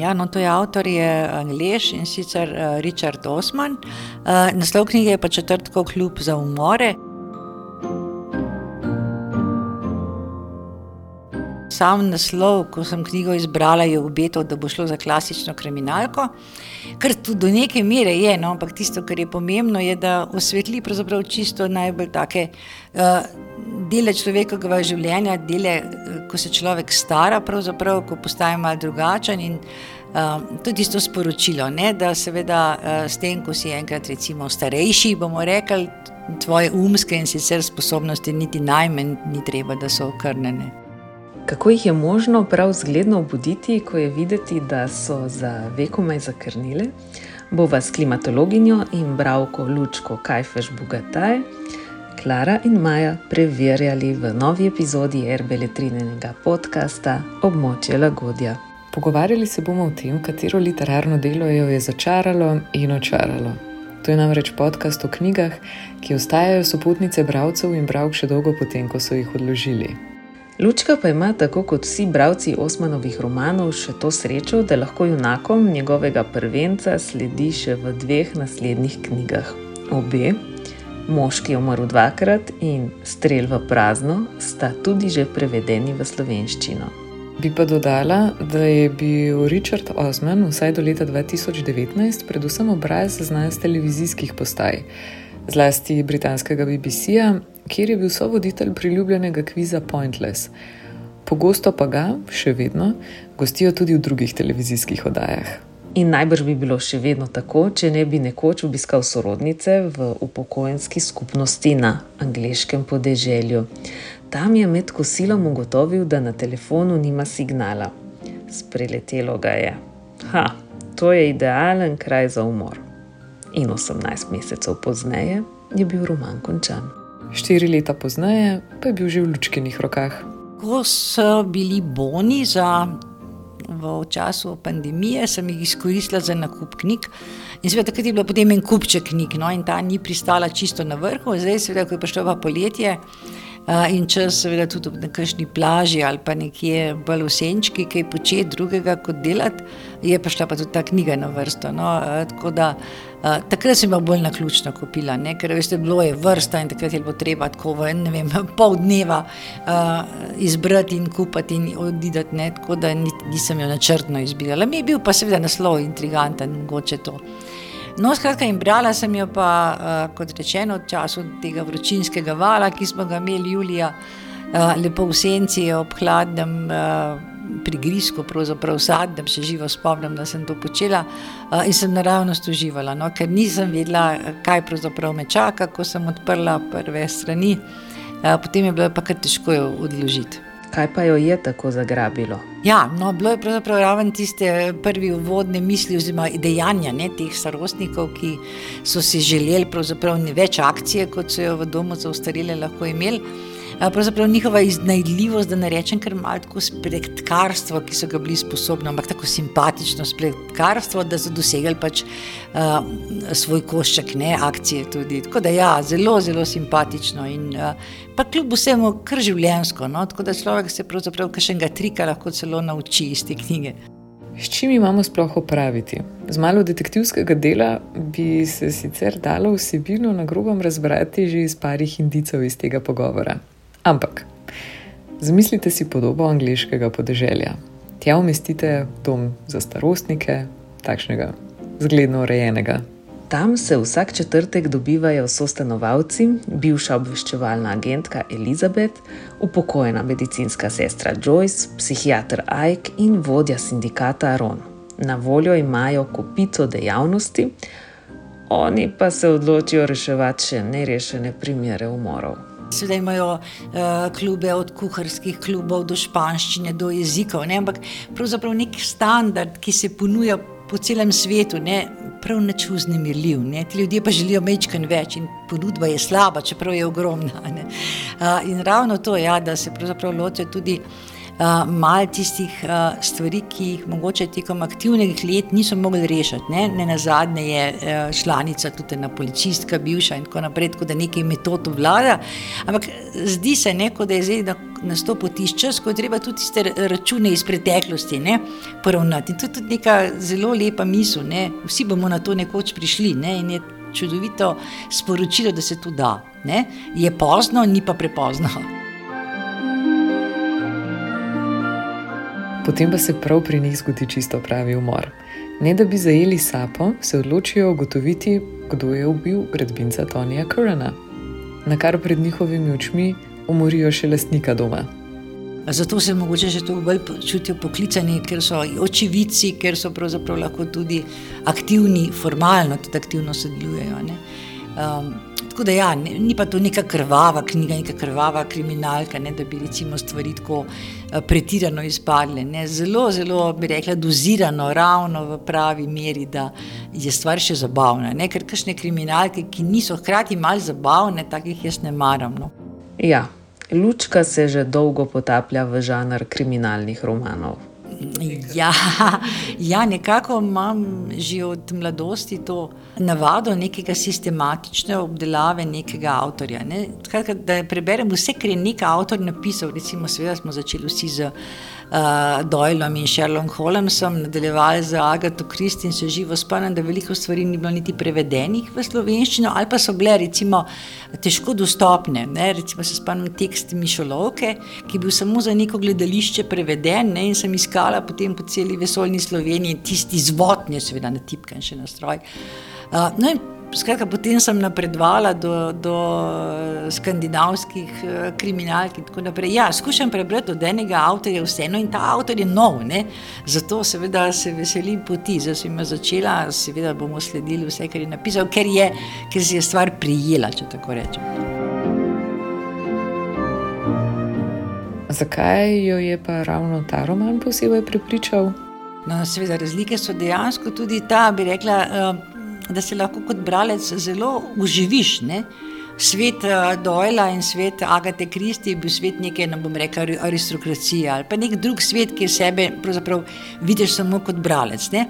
Ja, no, to je avtor, je Angliš in sicer Richard Osman. Naslov knjige je pa Četrtkov kljub za umore. Sam naslov, ko sem knjigo izbrala, je obetal, da bo šlo za klasično kriminalko, kar tudi do neke mere je, no, ampak tisto, kar je pomembno, je, da osvetli čisto najbolj take uh, dele človekovega življenja, dele, ko se človek stara, pravzaprav, ko postaje malo drugačen in uh, tudi isto sporočilo, ne, da seveda uh, s tem, ko si enkrat recimo starejši, bomo rekli, tvoje umske in sicer sposobnosti niti najmanj ni treba, da so okrnjene. Kako jih je možno prav zgledno obuditi, ko je videti, da so za vekomaj zakrnile, bo vas klimatologinjo in bravko Lučko Kajfeš Bogataj, Klara in Maja preverjali v novi epizodi RBL-trinenega podcasta Območje Lagodja. Pogovarjali se bomo o tem, katero literarno delo jo je začaralo in očaralo. To je namreč podcast o knjigah, ki ostajajo sopotnice bralcev in bravk še dolgo potem, ko so jih odložili. Lučka pa ima, tako kot vsi bralci Osmanovih romanov, še to srečo, da lahko junakom njegovega prvenca sledi še v dveh naslednjih knjigah. Obe, Moški je umrl dvakrat in Strel v prazno, sta tudi že prevedeni v slovenščino. Bi pa dodala, da je bil Richard Osman vsaj do leta 2019 predvsem obraz znanja televizijskih postaj, zlasti britanskega BBC-ja kjer je bil sovoditelj priljubljenega kviza Pointless. Pogosto pa ga, še vedno, gostijo tudi v drugih televizijskih oddajah. In najbrž bi bilo še vedno tako, če ne bi nekoč obiskal sorodnice v upokojenski skupnosti na angliškem podeželju. Tam je med kosilom ugotovil, da na telefonu nima signala. Spreletelo ga je. Ha, to je idealen kraj za umor. In 18 mesecev pozneje je bil roman končan. Štiri leta pozneje pa je bil že v lučkenih rokah. Ko so bili boni za, v času pandemije, sem jih izkoristila za nakup knjig. In seveda, takrat je bilo potem en kupček knjig, no, in ta ni pristala čisto na vrhu, zdaj, seveda, ko je prišlo pa poletje. In čas, seveda, tudi na kakšni plaži ali pa nekje bolj v senčki, kaj početi drugega kot delati, je prišla pa tudi ta knjiga na vrsto. No, tako da takrat sem jo bolj na ključno kupila, ne? ker veste, bilo je vrsta in takrat je bilo treba tako v ne vem, pol dneva izbrati in kupiti in odidati, ne? tako da nisem jo načrtno izbirala. Mi je bil pa seveda naslov intriganten, mogoče to. No, skratka, in brala sem jo pa, uh, kot rečeno, v času tega vročinskega vala, ki smo ga imeli julija, uh, lepo v senci, ob hladnem uh, prigrizku, pravzaprav sadnem, še živo spomnim, da sem to počela in sem naravnost uživala, no, ker nisem vedela, kaj pravzaprav me čaka, ko sem odprla prve strani, potem je bilo pa kar težko jo odložiti. Kaj pa jo je tako zagrabilo? Ja, no, bilo je pravzaprav ravno tiste prve uvodne misli, oziroma dejanja ne, teh starostnikov, ki so si želeli več akcije, kot so jo v domu za ostarele lahko imeli pravzaprav njihova iznajdljivost, da ne rečem, ker malo tako spletkarstvo, ki so ga bili sposobni, ampak tako simpatično spletkarstvo, da so dosegali pač uh, svoj košček, ne akcije tudi. Tako da ja, zelo, zelo simpatično in uh, pa kljub vsemu kar življensko, no? tako da človek se pravzaprav kakšnega trika lahko celo nauči iz te knjige. S čim imamo sploh opraviti? Z malo detektivskega dela bi se sicer dalo vsebino na grobem razbrati že iz parih indicov iz tega pogovora. Ampak, zamislite si podobo angliškega podeželja. Tja umestite dom za starostnike, takšnega zgledno urejenega. Tam se vsak četrtek dobivajo sostanovalci, bivša obveščevalna agentka Elizabeth, upokojena medicinska sestra Joyce, psihiater Ike in vodja sindikata Aron. Na voljo imajo kupico dejavnosti, oni pa se odločijo reševati še nerešene primere umorov. Seveda imajo uh, klube od kuharskih klubov do španščine, do jezikov, ne? ampak pravzaprav nek standard, ki se ponuja po celem svetu, ne? prav neč vznemirljiv. Ne? Ti ljudje pa želijo mečken več in ponudba je slaba, čeprav je ogromna. Uh, in ravno to, ja, da se pravzaprav ločijo tudi. uh, malo tistih uh, stvari, ki jih mogoče tekom aktivnih let niso mogli rešiti. Ne, ne na zadnje je uh, članica tudi ena policistka, bivša in tako naprej, tako da nekaj metod vlada. Ampak zdi se, ne, da je zdaj na, na sto potiš čas, ko je treba tudi tiste račune iz preteklosti poravnati. In to je tudi neka zelo lepa misel. Ne. Vsi bomo na to nekoč prišli. Ne, Čudovito sporočilo, da se to da. Ne? Je pozno, ni pa prepozno. Potem pa se prav pri njih zgodi čisto pravi umor. Ne da bi zajeli sapo, se odločijo ugotoviti, kdo je ubil gradbinca Tonija Kurana, na kar pred njihovimi očmi umorijo še lastnika doma. Zato se morda še tako bolj čutijo poklicani, ker so očividci, ker so pravzaprav lahko tudi aktivni, formalno tudi aktivno sodelujejo. Um, Tako da, ja, ni pa to neka krvava knjiga, neka krvava kriminalka, ne, da bi recimo stvari tako eh, pretirano izpadle. Ne. Zelo, zelo bi rekla, dozirano, ravno v pravi meri, da je stvar še zabavna. Ne. Ker kakšne kriminalke, ki niso hkrati malce zabavne, takih jaz ne maram. No. Ja, lučka se že dolgo potaplja v žanr kriminalnih romanov. Ja, ja, nekako imam že od mladosti to navado nekega sistematične obdelave nekega avtorja. Ne? Tkrat, da preberem vse, kar je neki avtor napisal. Recimo, seveda smo začeli vsi z uh, Doylom in Sherlockom Holmesom, nadaljevali z Agato Kristi in se živo spomnim, da veliko stvari ni bilo niti prevedenih v slovenščino, ali pa so bile recimo težko dostopne. Ne? Recimo se spomnim tekst Mišolovke, ki je bil samo za neko gledališče preveden ne? in sem iskala potem po celi vesoljni Sloveniji tisti zvotnje, seveda na tipkan še na stroj. Uh, no Skratka, potem sem napredovala do, do skandinavskih uh, kriminalk in tako naprej. Ja, skušam prebrati od enega avtorja vseeno in ta avtor je nov, ne? zato seveda se veselim poti. Zdaj sem jo začela, seveda bomo sledili vse, kar je napisal, ker, je, ker si je stvar prijela, če tako rečem. Zakaj jo je pa ravno ta roman posebej prepričal? No, seveda, razlike so dejansko tudi ta, bi rekla. Uh, da se lahko kot bralec zelo uživiš. Ne? Svet uh, Dojla in svet Agate Kristi je bil svet neke, ne bom rekel, aristokracije ali pa nek drug svet, ki sebe vidiš samo kot bralec. Ne?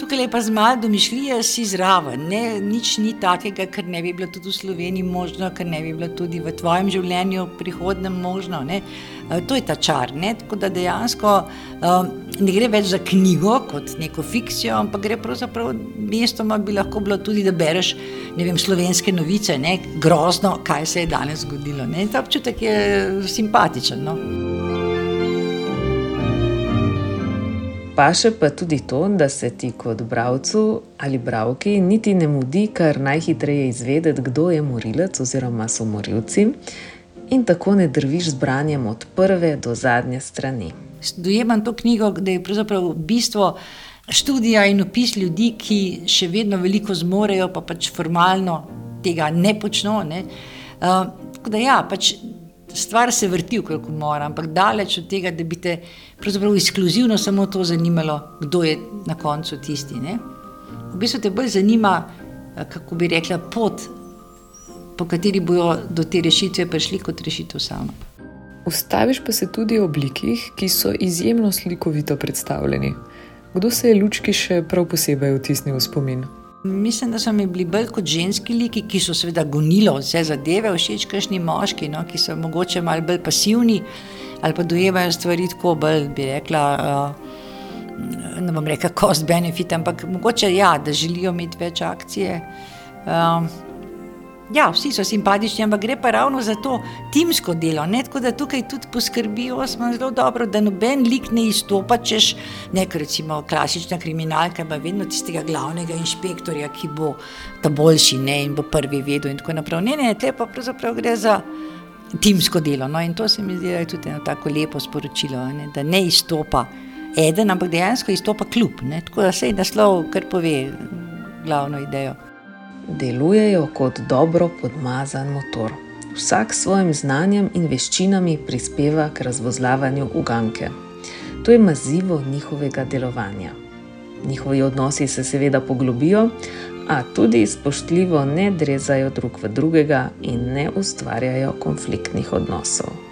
Tukaj je pa z malo domišljije, si zraven. Ne? Nič ni takega, kar ne bi bilo tudi v Sloveniji možno, kar ne bi bilo tudi v tvojem življenju prihodnem možno. Ne? Eh, to je ta čar. Ne? Tako da dejansko um, ne gre več za knjigo kot neko fikcijo, ampak gre pravzaprav mestoma bi lahko bilo tudi, da bereš vem, slovenske novice, ne? grozno, kaj se je danes zgodilo. Ne? Ta občutek je simpatičen. No? Pa še pa tudi to, da se ti kot bralcu ali bralki niti ne mudi kar najhitreje izvedeti, kdo je morilec oziroma so morilci, in tako ne drviš z branjem od prve do zadnje strani. Dojemam to knjigo, da je pravzaprav bistvo študija in opis ljudi, ki še vedno veliko zmorejo, pa pač formalno tega ne počno. Ne? Uh, tako da ja, pač stvar se vrti okrog umora, ampak daleč od tega, da bi te izkluzivno samo to zanimalo, kdo je na koncu tisti. Ne? V bistvu te bolj zanima, eh, kako bi rekla, pot, po kateri bojo do te rešitve prišli kot rešitev sama. Ustaviš pa se tudi v oblikih, ki so izjemno slikovito predstavljeni. Kdo se je lučki še prav posebej vtisnil v spomin? Mislim, da so mi bili bolj kot ženski liki, ki so seveda gonili vse zadeve, všeč kašni moški, no, ki so mogoče malo bolj pasivni ali pa dojemajo stvari tako bolj, bi rekla. Uh, ne bom rekla, cost benefit, ampak mogoče ja, da želijo imeti več akcije. Uh, Ja, vsi so simpatični, ampak gre pa ravno za to timsko delo. Ne? Tako da tukaj tudi poskrbijo, smo zelo dobro, da noben lik ne izstopa, češ nek recimo klasična kriminalka, pa vedno tistega glavnega inšpektorja, ki bo ta boljši ne? in bo prvi vedel in tako naprej. Ne, ne, te pa pravzaprav gre za timsko delo. No? In to se mi zdi, da je tudi eno tako lepo sporočilo, ne? da ne izstopa eden, ampak dejansko izstopa kljub. Tako da se je naslov, kar pove glavno idejo delujejo kot dobro podmazan motor. Vsak s svojim znanjem in veščinami prispeva k razvozlavanju uganke. To je mazivo njihovega delovanja. Njihovi odnosi se seveda poglobijo, a tudi spoštljivo ne drezajo drug v drugega in ne ustvarjajo konfliktnih odnosov.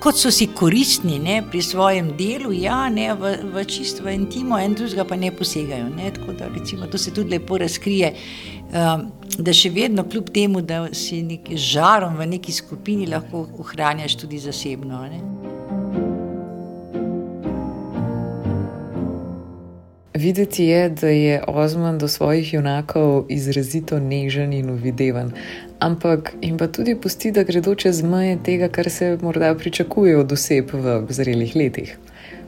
Kot so si koristni ne, pri svojem delu, ja, ne, v, v čisto v intimo, en drugega pa ne posegajo. Ne, da, recimo, to se tudi lepo razkrije, um, da še vedno, kljub temu, da si neki žarom v neki skupini, lahko ohranjaš tudi zasebno. Ne. Videti je, da je Ozman do svojih junakov izrazito nežen in uvidevan, ampak jim pa tudi pusti, da gredo čez meje tega, kar se morda pričakuje od oseb v zrelih letih.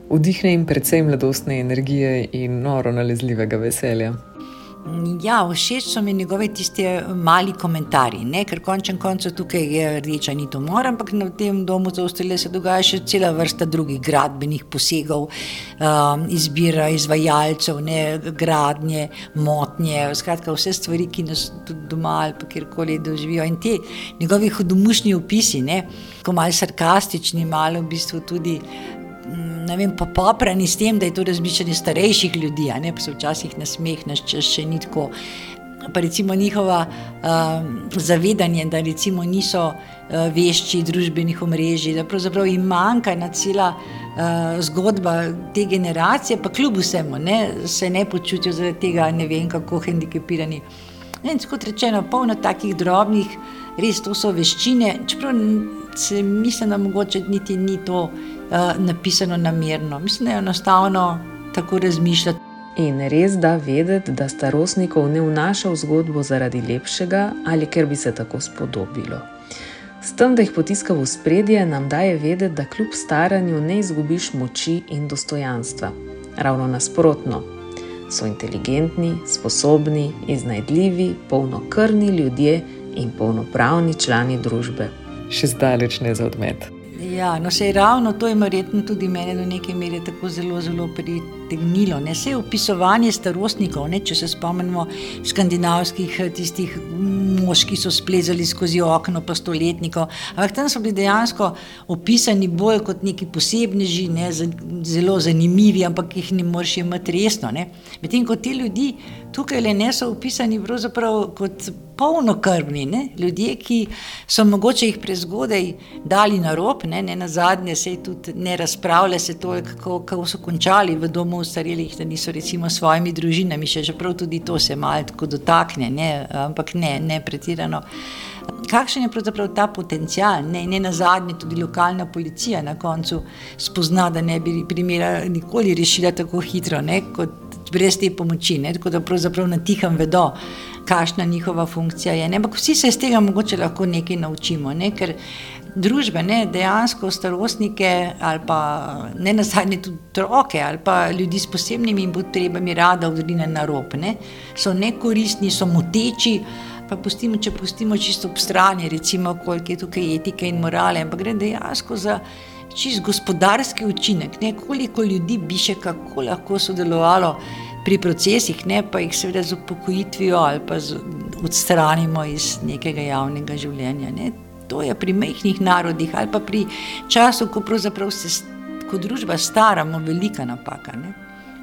Vdihne jim predvsem mladostne energije in noro nalezljivega veselja. Ja, všeč so mi njegove tiste mali komentarji, ne? ker končen koncev tukaj je rdeča nit umor, ampak na tem domu za ostale se dogaja še cela vrsta drugih gradbenih posegov, um, izbira izvajalcev, ne? gradnje, motnje, skratka vse stvari, ki nas tudi doma ali pa kjerkoli doživijo. In ti njegovi hudomušni opisi, ne? ko malo sarkastični, malo v bistvu tudi ne vem, poprani s tem, da je to razmišljanje starejših ljudi, ne pa se včasih nasmehneš, če še ni tako. Pa recimo njihova uh, zavedanje, da recimo niso uh, vešči družbenih omrežij, da pravzaprav jim manjka ena cela uh, zgodba te generacije, pa kljub vsemu ne, se ne počutijo zaradi tega, ne vem, kako hendikepirani. In kot rečeno, polno takih drobnih, res to so veščine, čeprav se mislim, da mogoče niti ni to. Eh, napisano namerno. Mislim, da je enostavno tako razmišljati. In res da vedeti, da starostnikov ne vnaša v zgodbo zaradi lepšega ali ker bi se tako spodobilo. S tem, da jih potiska v spredje, nam daje vedeti, da kljub staranju ne izgubiš moči in dostojanstva. Ravno nasprotno. So inteligentni, sposobni, iznajdljivi, polnokrvni ljudje in polnopravni člani družbe. Še zdaleč ne za odmet. Ja, no, se je ravno to, verjetno tudi meni do neke mere tako zelo, zelo pritegnilo. Ne se je opisovanje starostnikov, ne, če se spomnimo skandinavskih, eh, tistih mož, ki so splezali skozi okno, pa stoletnikov. Ampak tam so bili dejansko opisani bolj kot neki posebneži, ne, zelo zanimivi, ampak jih ne moreš imeti resno. Medtem ko ti ljudi tukaj le ne so opisani kot polnokrvni, ne? ljudje, ki so mogoče jih prezgodaj dali na rob, ne, ne na zadnje se tudi ne razpravlja, se to, kako, kako so končali v domu starelih, da niso recimo s svojimi družinami, še čeprav tudi to se malo tako dotakne, ne? ampak ne, ne pretirano. Kakšen je pravzaprav ta potencial? Ne, ne na zadnje, tudi lokalna policija na koncu spozna, da ne bi primera nikoli rešila tako hitro, ne, kot brez te pomoči, ne? tako da pravzaprav na tihem vedo, kakšna njihova funkcija je. Ampak vsi se iz tega mogoče lahko nekaj naučimo, ne? ker družbe, ne? dejansko starostnike ali pa ne nazadnje tudi otroke ali pa ljudi s posebnimi potrebami rada odrine na rob, ne? so nekoristni, so moteči. Pa pustimo, če pustimo čisto ob strani, recimo, koliko je tukaj etike in morale, ampak gre dejansko za čist gospodarski učinek, ne, koliko ljudi bi še kako lahko sodelovalo pri procesih, ne pa jih seveda z upokojitvijo ali pa z, odstranimo iz nekega javnega življenja. Ne. To je pri mehkih narodih ali pa pri času, ko pravzaprav se kot družba staramo, velika napaka. Ne.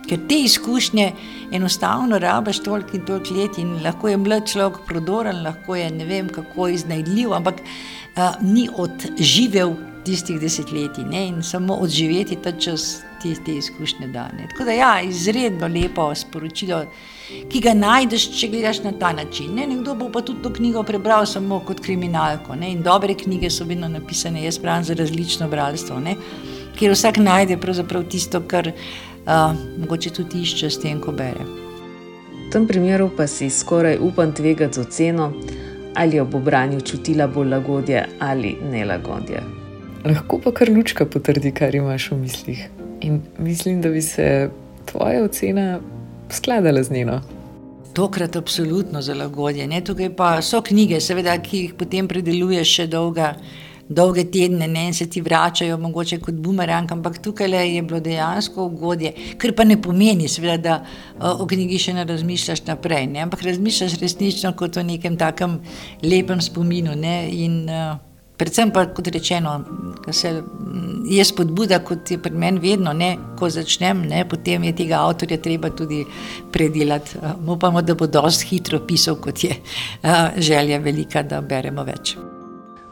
Ker te izkušnje enostavno rabiš toliko in toliko let, in lahko je mlad človek prodoren, lahko je ne vem kako iznajdljiv, ampak a, ni odživel tistih desetletij ne? in samo odživeti ta čas, te, te izkušnje dane. Tako da, ja, izredno lepo sporočilo, ki ga najdeš, če gledaš na ta način. Ne? Nekdo bo pa tudi to knjigo prebral samo kot kriminalko. Ne? In dobre knjige so vedno napisane, jaz pravim za različno bralstvo, ne? kjer vsak najde tisto, kar uh, mogoče tudi išče s tem, ko bere. V tem primeru pa si skoraj upam tvegati z oceno, ali jo bo branju čutila bolj lagodje ali nelagodje lahko pa kar lučka potrdi, kar imaš v mislih. In mislim, da bi se tvoja ocena skladala z njeno. Tokrat absolutno za lagodje. Ne? Tukaj pa so knjige, seveda, ki jih potem predeluješ še dolga, dolge tedne ne? se ti vračajo, mogoče kot bumerang, ampak tukaj je bilo dejansko ugodje, kar pa ne pomeni, seveda, da o knjigi še ne razmišljaš naprej, ne? ampak razmišljaš resnično kot o nekem takem lepem spominu. Ne? In, uh, Predvsem pa, kot rečeno, se je spodbuda, kot je pri meni vedno, ne, ko začnem, ne, potem je tega avtorja treba tudi predelati. Upamo, da bo dosti hitro pisal, kot je želja velika, da beremo več.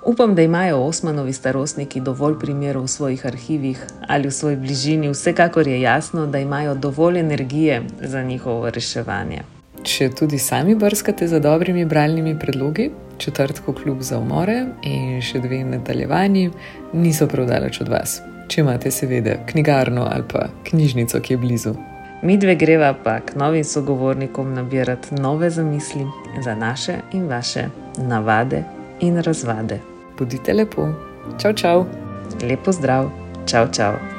Upam, da imajo osmanovi starostniki dovolj primerov v svojih arhivih ali v svoji bližini, vsekakor je jasno, da imajo dovolj energije za njihovo reševanje. Če tudi sami brskate za dobrimi bralnimi predlogi, četrtko kljub za umore in še dve nadaljevanji, niso prav daleč od vas. Če imate, seveda, knjigarno ali pa knjižnico, ki je blizu. Mi dve greva pa k novim sogovornikom nabirati nove zamisli za naše in vaše navade in razvade. Budite lepo, čau, čau. Lepo zdrav, čau, čau.